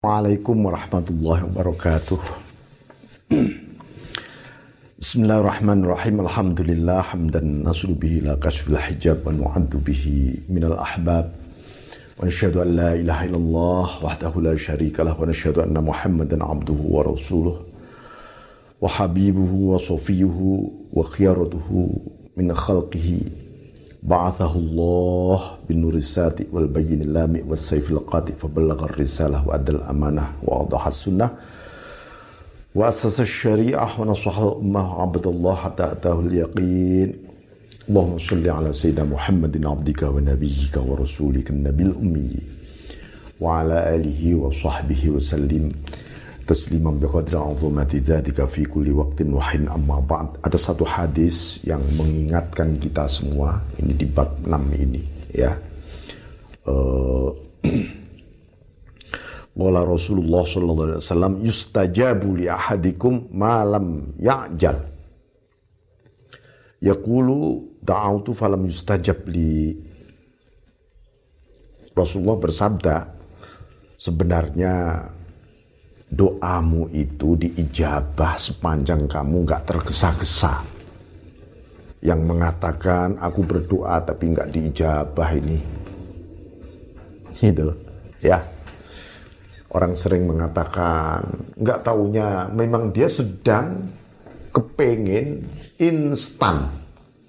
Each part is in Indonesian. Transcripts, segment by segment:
Assalamualaikum warahmatullahi wabarakatuh. Bismillahirrahmanirrahim. Alhamdulillah hamdan nasru bihi la kashfil hijab wa nu'addu bihi minal ahbab. Wa an la ilaha illallah wahdahu la syarika lah wa anna Muhammadan abduhu wa rasuluh wa habibuhu wa safiyuhu wa min khalqihi بعثه الله بالنور الساتي والبين اللامع والسيف القاطع فبلغ الرسالة وأدى الأمانة وأوضح السنة. وأسس الشريعة ونصح الأمة وعبد الله حتى أتاه اليقين. اللهم صل على سيدنا محمد عبدك ونبيك ورسولك النبي الأمي. وعلى آله وصحبه وسلم. Tasliman biqadri azumati dzalika fi kulli waqtin wahin amma ba'd. Ada satu hadis yang mengingatkan kita semua ini di bab 6 ini ya. Wala Rasulullah sallallahu alaihi wasallam yustajabu li ahadikum ma lam ya'jal. Yaqulu da'autu falam yustajab li Rasulullah bersabda sebenarnya doamu itu diijabah sepanjang kamu nggak tergesa-gesa. Yang mengatakan aku berdoa tapi nggak diijabah ini. Itu ya. Orang sering mengatakan nggak taunya memang dia sedang kepengin instan.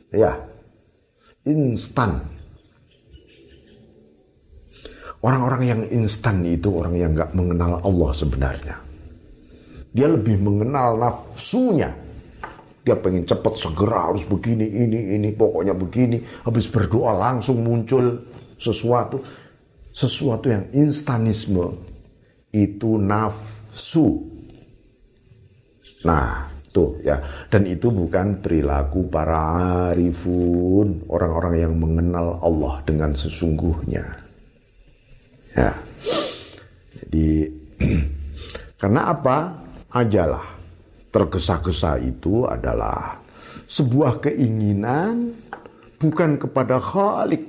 Ya. Instan Orang-orang yang instan itu orang yang nggak mengenal Allah sebenarnya. Dia lebih mengenal nafsunya. Dia pengen cepat segera harus begini, ini, ini, pokoknya begini. Habis berdoa langsung muncul sesuatu. Sesuatu yang instanisme. Itu nafsu. Nah, tuh ya. Dan itu bukan perilaku para arifun. Orang-orang yang mengenal Allah dengan sesungguhnya. Ya. Jadi karena apa? Ajalah. Tergesa-gesa itu adalah sebuah keinginan bukan kepada Khalik.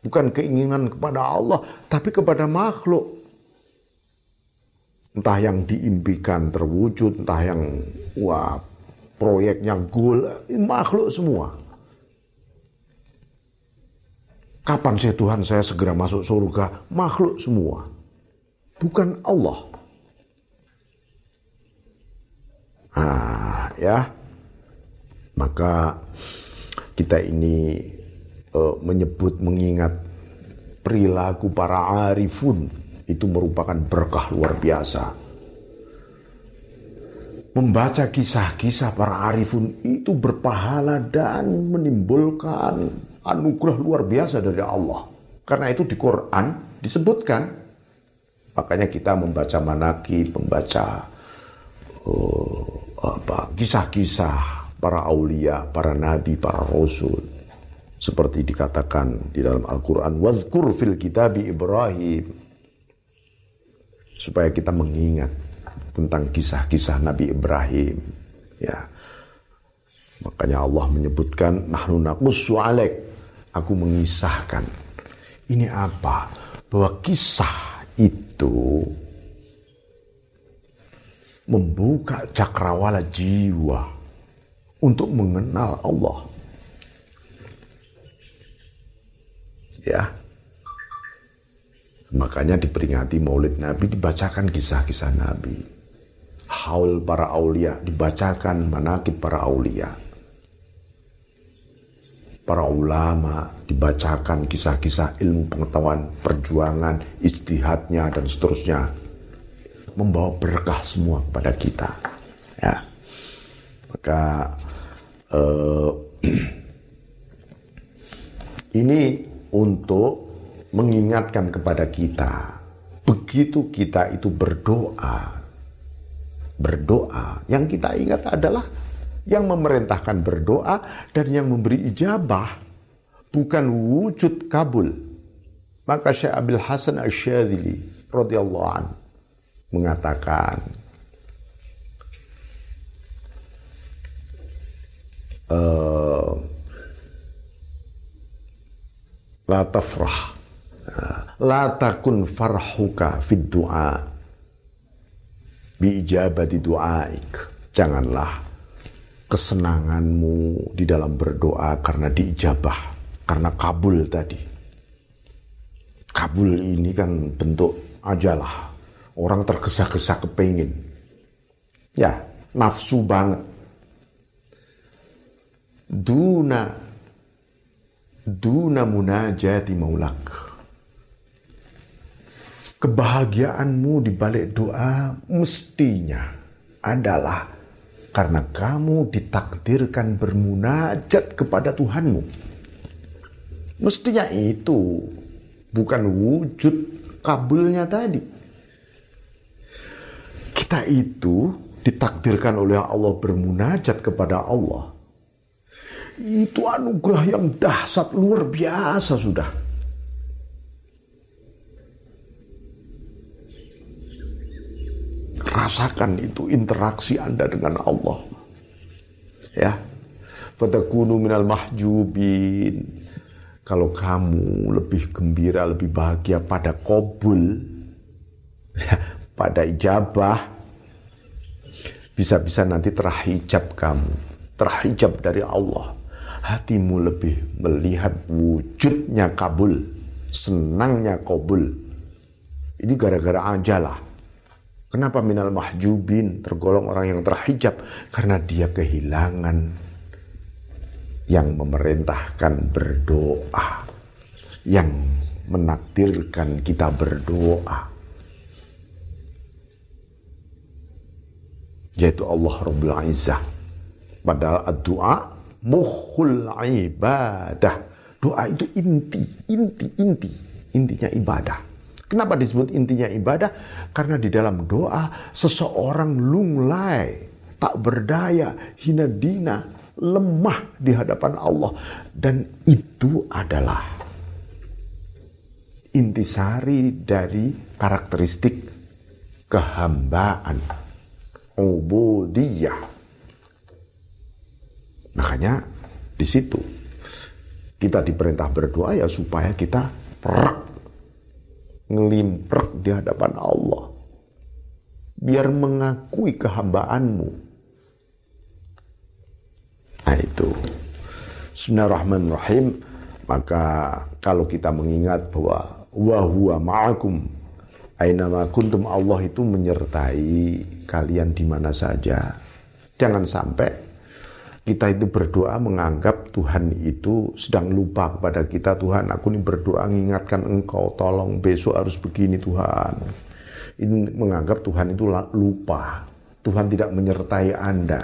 Bukan keinginan kepada Allah, tapi kepada makhluk. Entah yang diimpikan terwujud, entah yang wah proyeknya goal, makhluk semua. Kapan saya Tuhan saya segera masuk surga? Makhluk semua. Bukan Allah. Nah, ya. Maka kita ini uh, menyebut mengingat perilaku para arifun itu merupakan berkah luar biasa. Membaca kisah-kisah para arifun itu berpahala dan menimbulkan anugerah luar biasa dari Allah. Karena itu di Quran disebutkan. Makanya kita membaca manaki, membaca uh, apa kisah-kisah para aulia, para nabi, para rasul. Seperti dikatakan di dalam Al-Quran, Wadhkur fil kitabi Ibrahim. Supaya kita mengingat tentang kisah-kisah Nabi Ibrahim. Ya. Makanya Allah menyebutkan, Nahnu naqussu alaik aku mengisahkan. Ini apa? Bahwa kisah itu membuka cakrawala jiwa untuk mengenal Allah. Ya. Makanya diperingati Maulid Nabi dibacakan kisah-kisah Nabi. Haul para aulia dibacakan manakib para aulia para ulama, dibacakan kisah-kisah ilmu pengetahuan, perjuangan, istihadnya dan seterusnya. Membawa berkah semua kepada kita. Ya. Maka uh, ini untuk mengingatkan kepada kita begitu kita itu berdoa berdoa yang kita ingat adalah yang memerintahkan berdoa dan yang memberi ijabah bukan wujud kabul. Maka Syekh Abil Hasan Asyadzili radhiyallahu an mengatakan uh, la tafrah La takun farhuka fid du'a bi ijabati du'aik. Janganlah kesenanganmu di dalam berdoa karena diijabah, karena kabul tadi. Kabul ini kan bentuk ajalah. Orang tergesa-gesa kepingin. Ya, nafsu banget. Duna duna munajati maulak. Kebahagiaanmu di balik doa mestinya adalah karena kamu ditakdirkan bermunajat kepada Tuhanmu. Mestinya itu bukan wujud kabulnya tadi. Kita itu ditakdirkan oleh Allah bermunajat kepada Allah. Itu anugerah yang dahsyat luar biasa sudah. Rasakan itu interaksi Anda dengan Allah. Ya. Fatakunu minal mahjubin. Kalau kamu lebih gembira, lebih bahagia pada kobul, ya, pada ijabah, bisa-bisa nanti terhijab kamu, terhijab dari Allah. Hatimu lebih melihat wujudnya kabul, senangnya kobul. Ini gara-gara ajalah. Kenapa minal mahjubin tergolong orang yang terhijab? Karena dia kehilangan yang memerintahkan berdoa, yang menakdirkan kita berdoa. Yaitu Allah Rabbul Izzah. Padahal doa mukhul ibadah. Doa itu inti, inti, inti. Intinya ibadah. Kenapa disebut intinya ibadah? Karena di dalam doa seseorang lunglai, tak berdaya, hina dina, lemah di hadapan Allah. Dan itu adalah intisari dari karakteristik kehambaan. Ubudiyah. Makanya di situ kita diperintah berdoa ya supaya kita perak ngelimprek di hadapan Allah. Biar mengakui kehambaanmu. Nah itu. Bismillahirrahmanirrahim. Maka kalau kita mengingat bahwa huwa ma'akum Ainama kuntum Allah itu menyertai kalian di mana saja. Jangan sampai kita itu berdoa menganggap Tuhan itu sedang lupa kepada kita. Tuhan aku ini berdoa mengingatkan engkau tolong besok harus begini Tuhan. Ini menganggap Tuhan itu lupa. Tuhan tidak menyertai Anda.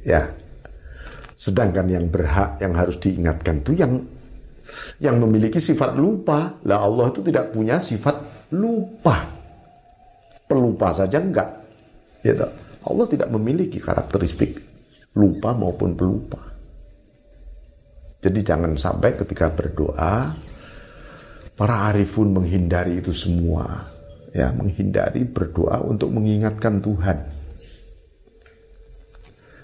Ya. Sedangkan yang berhak yang harus diingatkan itu yang yang memiliki sifat lupa. Lah Allah itu tidak punya sifat lupa. Pelupa saja enggak. Gitu. Allah tidak memiliki karakteristik lupa maupun pelupa. Jadi jangan sampai ketika berdoa para arifun menghindari itu semua. Ya, menghindari berdoa untuk mengingatkan Tuhan.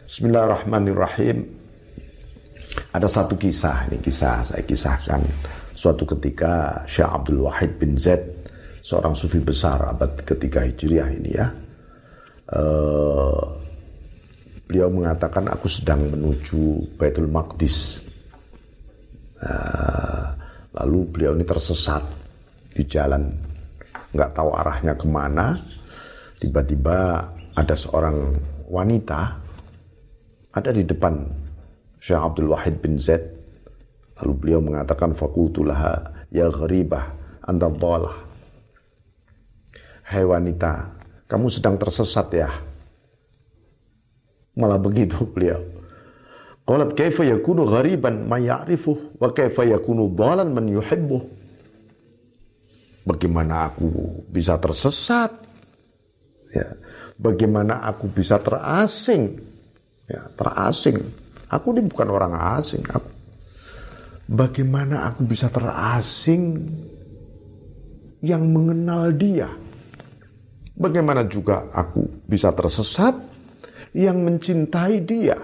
Bismillahirrahmanirrahim. Ada satu kisah, ini kisah saya kisahkan. Suatu ketika Syekh Abdul Wahid bin Zaid, seorang sufi besar abad ketiga Hijriah ini ya. Uh, beliau mengatakan aku sedang menuju Baitul Maqdis. Uh, lalu beliau ini tersesat di jalan, nggak tahu arahnya ke mana. Tiba-tiba ada seorang wanita ada di depan Syekh Abdul Wahid bin Zaid lalu beliau mengatakan fakultulah ya gharibah anta dhalah Hai wanita kamu sedang tersesat ya malah begitu beliau Qalat kaifa yakunu ghariban man ya'rifuh wa kaifa yakunu dhalan man yuhibbuh Bagaimana aku bisa tersesat? Ya. Bagaimana aku bisa terasing? Ya, terasing Aku ini bukan orang asing. Aku, bagaimana aku bisa terasing yang mengenal dia? Bagaimana juga aku bisa tersesat yang mencintai dia?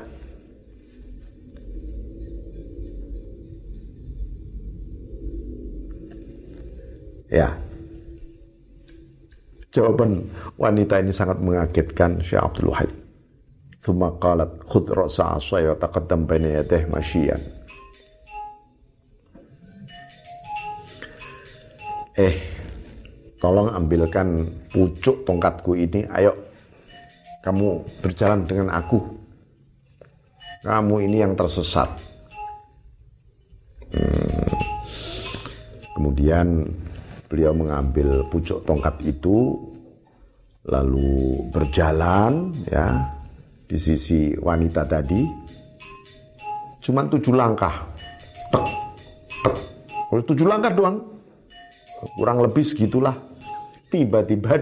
Ya. Jawaban wanita ini sangat mengagetkan Syekh Abdul Wahid. Thumma qalat khud ra'sa asaya taqaddam baina masyian. Eh, tolong ambilkan pucuk tongkatku ini, ayo kamu berjalan dengan aku. Kamu ini yang tersesat. Hmm. Kemudian beliau mengambil pucuk tongkat itu lalu berjalan ya di sisi wanita tadi cuman tujuh langkah tek, tujuh langkah doang kurang lebih segitulah tiba-tiba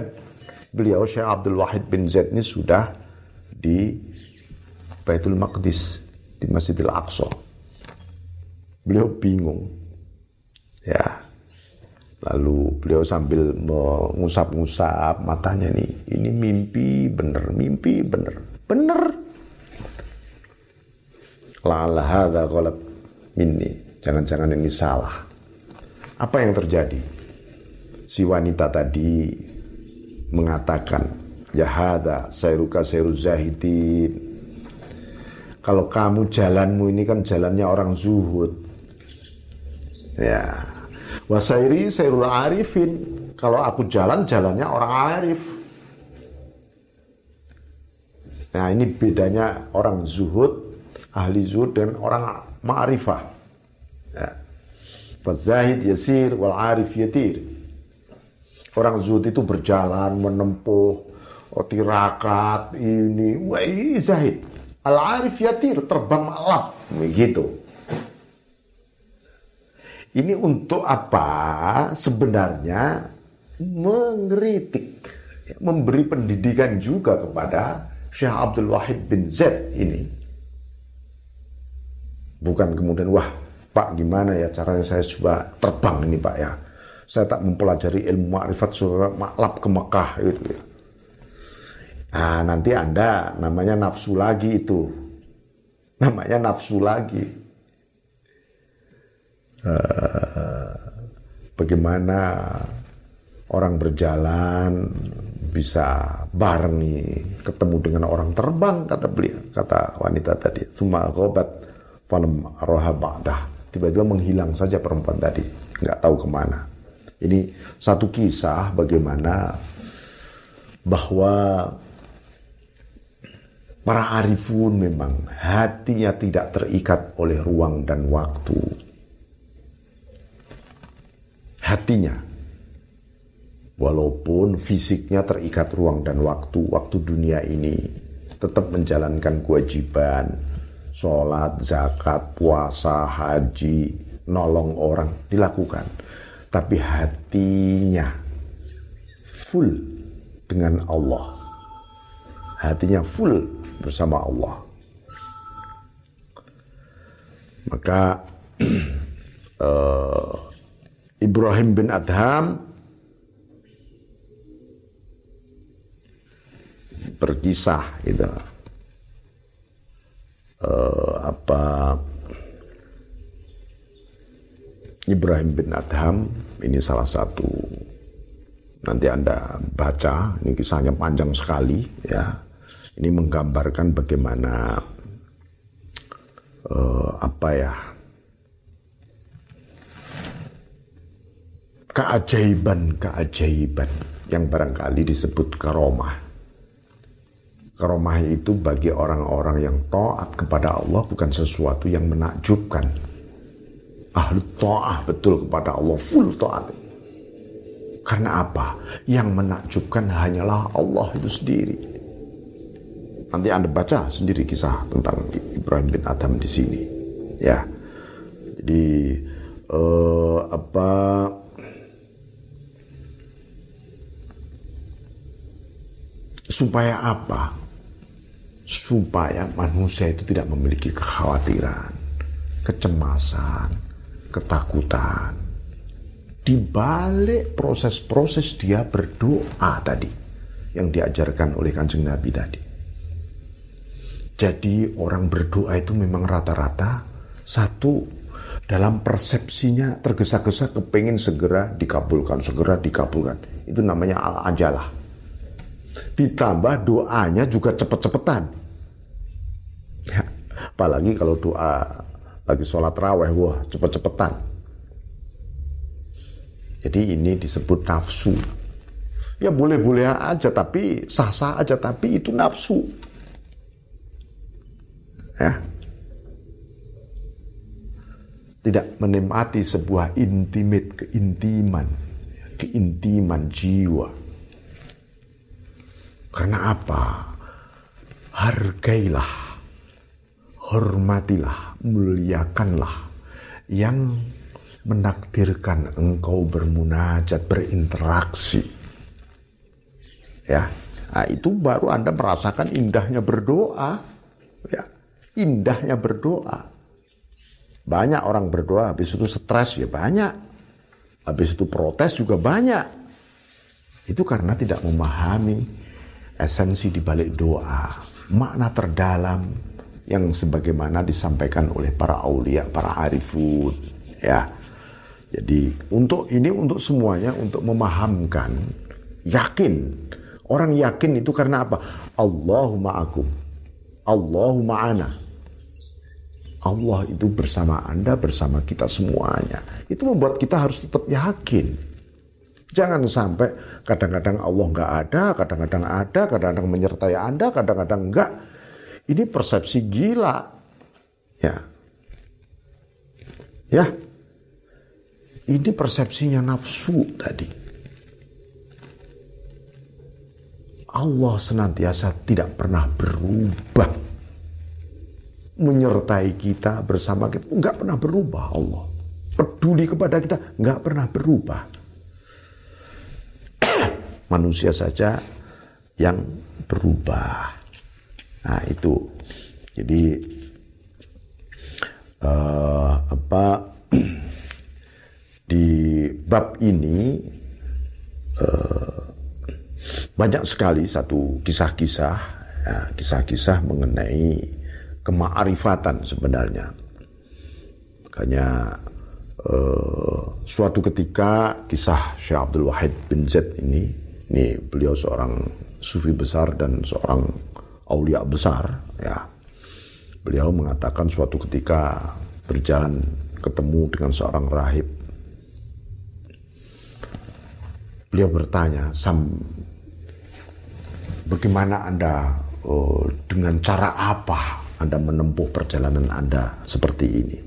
beliau Syekh Abdul Wahid bin Zaid ini sudah di Baitul Maqdis di Masjidil Aqsa beliau bingung ya Lalu beliau sambil mengusap-ngusap matanya nih, ini mimpi bener, mimpi bener, bener. La'ala hadha ghalab minni. Jangan-jangan ini salah. Apa yang terjadi? Si wanita tadi mengatakan, Ya hadha sayruka sayru zahidin. Kalau kamu jalanmu ini kan jalannya orang zuhud. Ya, Wasairi sairul arifin. Kalau aku jalan, jalannya orang arif. Nah ini bedanya orang zuhud, ahli zuhud dan orang ma'rifah. Ya. Fazahid yasir wal arif yatir. Orang zuhud itu berjalan, menempuh, oh, tirakat, ini, wah zahid. Al-arif yatir, terbang malam. Begitu. Ini untuk apa? Sebenarnya mengkritik, memberi pendidikan juga kepada Syekh Abdul Wahid bin Zaid ini. Bukan kemudian, wah Pak gimana ya caranya saya coba terbang ini Pak ya. Saya tak mempelajari ilmu ma'rifat supaya maklap ke Mekah gitu ya. Nah nanti Anda namanya nafsu lagi itu. Namanya nafsu lagi. Eh, bagaimana orang berjalan bisa bareng nih ketemu dengan orang terbang kata beliau kata wanita tadi. Cuma gobat falam roha tiba-tiba menghilang saja perempuan tadi. Nggak tahu ke mana ini satu kisah bagaimana bahwa para arifun memang hatinya tidak terikat oleh ruang dan waktu hatinya. Walaupun fisiknya terikat ruang dan waktu, waktu dunia ini tetap menjalankan kewajiban, sholat, zakat, puasa, haji, nolong orang dilakukan. Tapi hatinya full dengan Allah. Hatinya full bersama Allah. Maka uh, Ibrahim bin Adham berkisah itu uh, apa Ibrahim bin Adham ini salah satu nanti anda baca ini kisahnya panjang sekali ya ini menggambarkan bagaimana uh, apa ya keajaiban-keajaiban yang barangkali disebut karomah. Karomah itu bagi orang-orang yang taat kepada Allah bukan sesuatu yang menakjubkan. Ahlu ta'ah betul kepada Allah, full taat. Karena apa? Yang menakjubkan hanyalah Allah itu sendiri. Nanti Anda baca sendiri kisah tentang Ibrahim bin Adam di sini. Ya. Jadi uh, apa Supaya apa? Supaya manusia itu tidak memiliki kekhawatiran, kecemasan, ketakutan. Di balik proses-proses dia berdoa tadi yang diajarkan oleh kanjeng Nabi tadi. Jadi orang berdoa itu memang rata-rata satu dalam persepsinya tergesa-gesa kepingin segera dikabulkan, segera dikabulkan. Itu namanya al-ajalah. Ditambah doanya juga cepet-cepetan. Ya, apalagi kalau doa lagi sholat raweh, wah cepet-cepetan. Jadi ini disebut nafsu. Ya boleh-boleh aja, tapi sah-sah aja, tapi itu nafsu. Ya, tidak menikmati sebuah intimate keintiman, keintiman jiwa. Karena apa? Hargailah, hormatilah, muliakanlah yang menakdirkan engkau bermunajat, berinteraksi. Ya, nah, itu baru Anda merasakan indahnya berdoa. Ya, indahnya berdoa. Banyak orang berdoa, habis itu stres ya banyak. Habis itu protes juga banyak. Itu karena tidak memahami esensi di balik doa, makna terdalam yang sebagaimana disampaikan oleh para aulia, para arifun, ya. Jadi untuk ini untuk semuanya untuk memahamkan, yakin. Orang yakin itu karena apa? Allahumma akum. Allahumma ana. Allah itu bersama Anda, bersama kita semuanya. Itu membuat kita harus tetap yakin. Jangan sampai kadang-kadang Allah nggak ada, kadang-kadang ada, kadang-kadang menyertai Anda, kadang-kadang enggak. Ini persepsi gila. Ya. Ya. Ini persepsinya nafsu tadi. Allah senantiasa tidak pernah berubah menyertai kita bersama kita nggak pernah berubah Allah peduli kepada kita nggak pernah berubah manusia saja yang berubah nah itu jadi uh, apa di bab ini uh, banyak sekali satu kisah-kisah ya, kisah-kisah mengenai kemaarifatan sebenarnya. Makanya uh, suatu ketika kisah Syekh Abdul Wahid bin Zaid ini, ini beliau seorang sufi besar dan seorang aulia besar, ya. Beliau mengatakan suatu ketika berjalan ketemu dengan seorang rahib. Beliau bertanya, Sam, bagaimana Anda, oh, dengan cara apa anda menempuh perjalanan Anda seperti ini.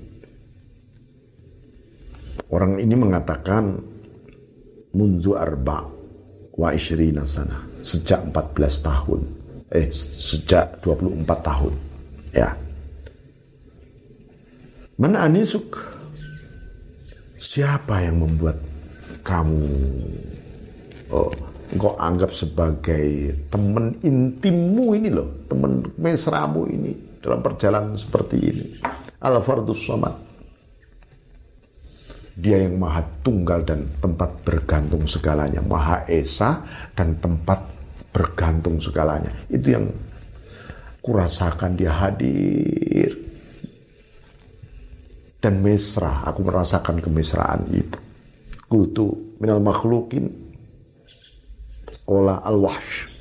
Orang ini mengatakan mundu arba wa ishrina sana sejak 14 tahun eh sejak 24 tahun ya mana anisuk siapa yang membuat kamu oh, engkau anggap sebagai teman intimmu ini loh teman mesramu ini dalam perjalanan seperti ini. Al-Fardus Somad. Dia yang maha tunggal dan tempat bergantung segalanya. Maha Esa dan tempat bergantung segalanya. Itu yang kurasakan dia hadir. Dan mesra, aku merasakan kemesraan itu. Kultu minal makhlukin olah al-wahsh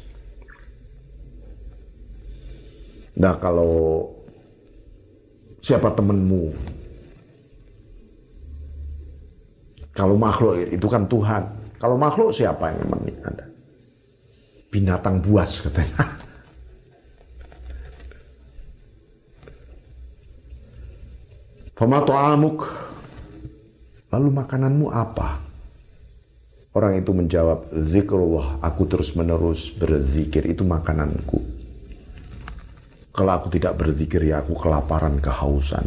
Nah kalau siapa temenmu? Kalau makhluk itu kan Tuhan. Kalau makhluk siapa yang nemenin Anda? Binatang buas katanya. Fama amuk. Lalu makananmu apa? Orang itu menjawab, zikrullah, aku terus menerus berzikir, itu makananku. Kalau aku tidak berzikir ya aku kelaparan, kehausan.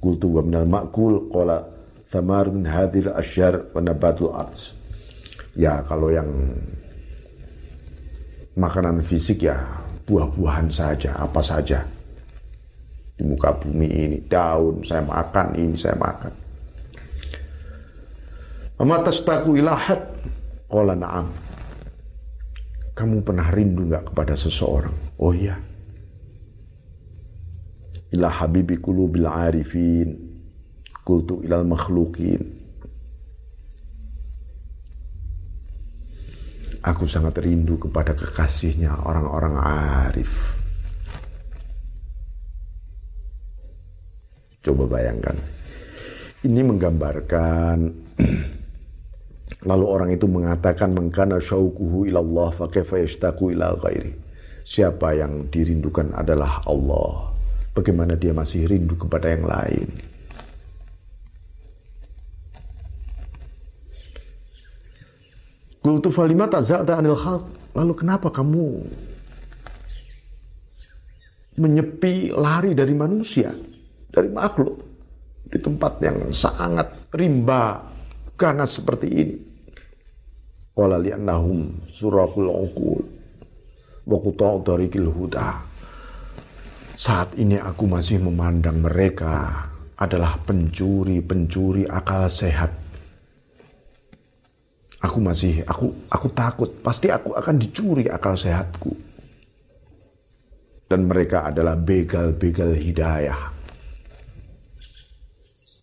Kultu wa minal ma'kul qala thamar min hadhil asyar wa nabatul arts. Ya kalau yang makanan fisik ya buah-buahan saja, apa saja. Di muka bumi ini, daun saya makan, ini saya makan. Amma tastaku ilahat? Qala na'am. Kamu pernah rindu nggak kepada seseorang? Oh iya ila habibi qulubil arifin kultu ilal makhlukin aku sangat rindu kepada kekasihnya orang-orang arif. Coba bayangkan. Ini menggambarkan lalu orang itu mengatakan mengkana syaukuhu ilallah fa kaifa yashtaqu ila ghairi? Siapa yang dirindukan adalah Allah. Bagaimana dia masih rindu kepada yang lain Kultu falima anil khalq. Lalu kenapa kamu menyepi lari dari manusia, dari makhluk di tempat yang sangat rimba ganas seperti ini? Qala li'annahum surakul uqul wa dari huda. Saat ini aku masih memandang mereka adalah pencuri-pencuri akal sehat Aku masih, aku, aku takut. Pasti aku akan dicuri akal sehatku. Dan mereka adalah begal-begal hidayah.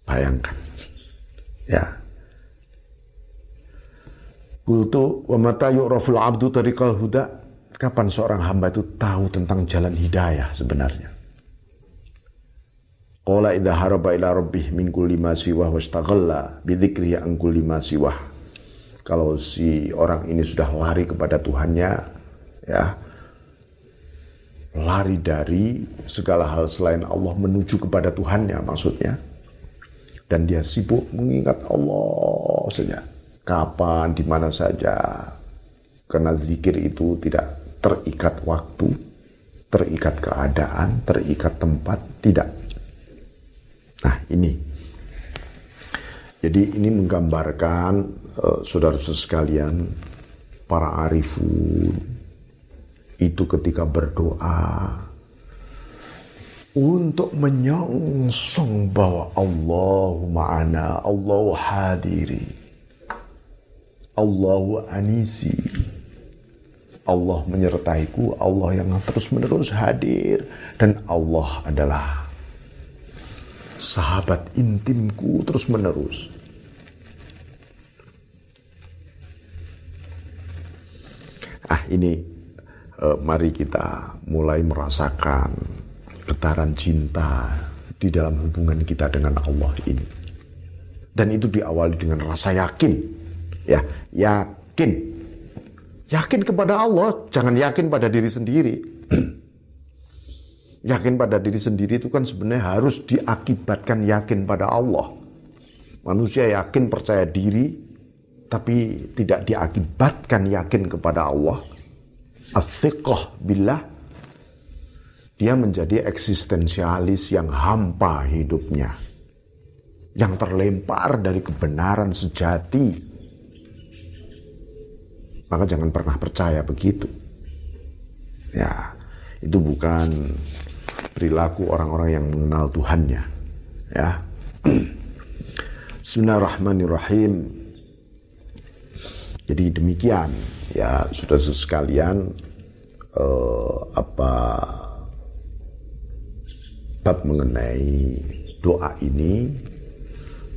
Bayangkan. Ya. Kultu wa mata yu'raful abdu tariqal huda. Kapan seorang hamba itu tahu tentang jalan hidayah sebenarnya? Qala idha haraba ila rabbih min kulli ma siwah wastaghalla bi dzikri an kulli ma siwah kalau si orang ini sudah lari kepada Tuhannya, ya, lari dari segala hal selain Allah menuju kepada Tuhannya maksudnya, dan dia sibuk mengingat Allah saja, kapan, di mana saja, karena zikir itu tidak terikat waktu, terikat keadaan, terikat tempat, tidak. Nah ini. Jadi ini menggambarkan saudara-saudara sekalian, para arifun itu ketika berdoa untuk menyongsong bahwa Allah ma'ana, Allah hadiri, Allah anisi, Allah menyertaiku, Allah yang terus menerus hadir, dan Allah adalah sahabat intimku terus Ah ini eh, mari kita mulai merasakan getaran cinta di dalam hubungan kita dengan Allah ini. Dan itu diawali dengan rasa yakin. Ya, yakin. Yakin kepada Allah, jangan yakin pada diri sendiri. yakin pada diri sendiri itu kan sebenarnya harus diakibatkan yakin pada Allah. Manusia yakin percaya diri, tapi tidak diakibatkan yakin kepada Allah, athiqah billah, dia menjadi eksistensialis yang hampa hidupnya. Yang terlempar dari kebenaran sejati. Maka jangan pernah percaya begitu. Ya, itu bukan perilaku orang-orang yang mengenal Tuhannya. Ya. Bismillahirrahmanirrahim. Jadi demikian. Ya sudah sekalian eh, apa bab mengenai doa ini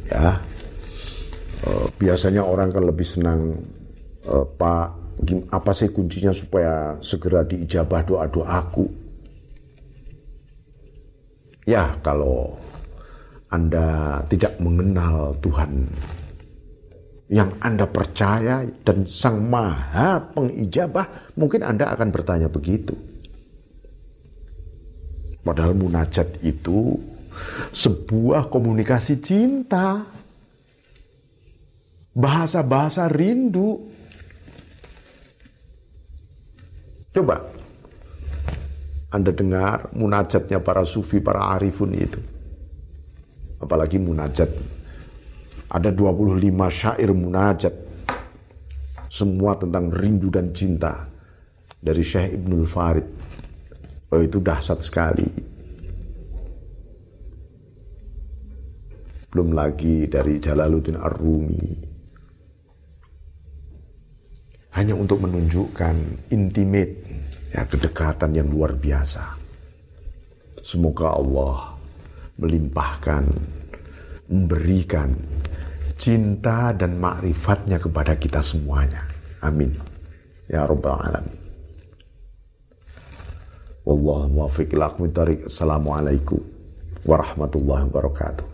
ya. Eh, biasanya orang kan lebih senang eh, Pak apa sih kuncinya supaya segera diijabah doa doaku ya kalau anda tidak mengenal Tuhan yang Anda percaya dan Sang Maha Pengijabah, mungkin Anda akan bertanya begitu. Padahal munajat itu sebuah komunikasi cinta. Bahasa-bahasa rindu. Coba Anda dengar munajatnya para sufi, para arifun itu. Apalagi munajat ada 25 syair munajat. Semua tentang rindu dan cinta. Dari Syekh Ibnul Farid. Oh itu dahsyat sekali. Belum lagi dari Jalaluddin Ar-Rumi. Hanya untuk menunjukkan intimate, ya kedekatan yang luar biasa. Semoga Allah melimpahkan memberikan cinta dan makrifatnya kepada kita semuanya. Amin. Ya Rabbal Alamin. Wallahu muwaffiq ila Assalamualaikum warahmatullahi wabarakatuh.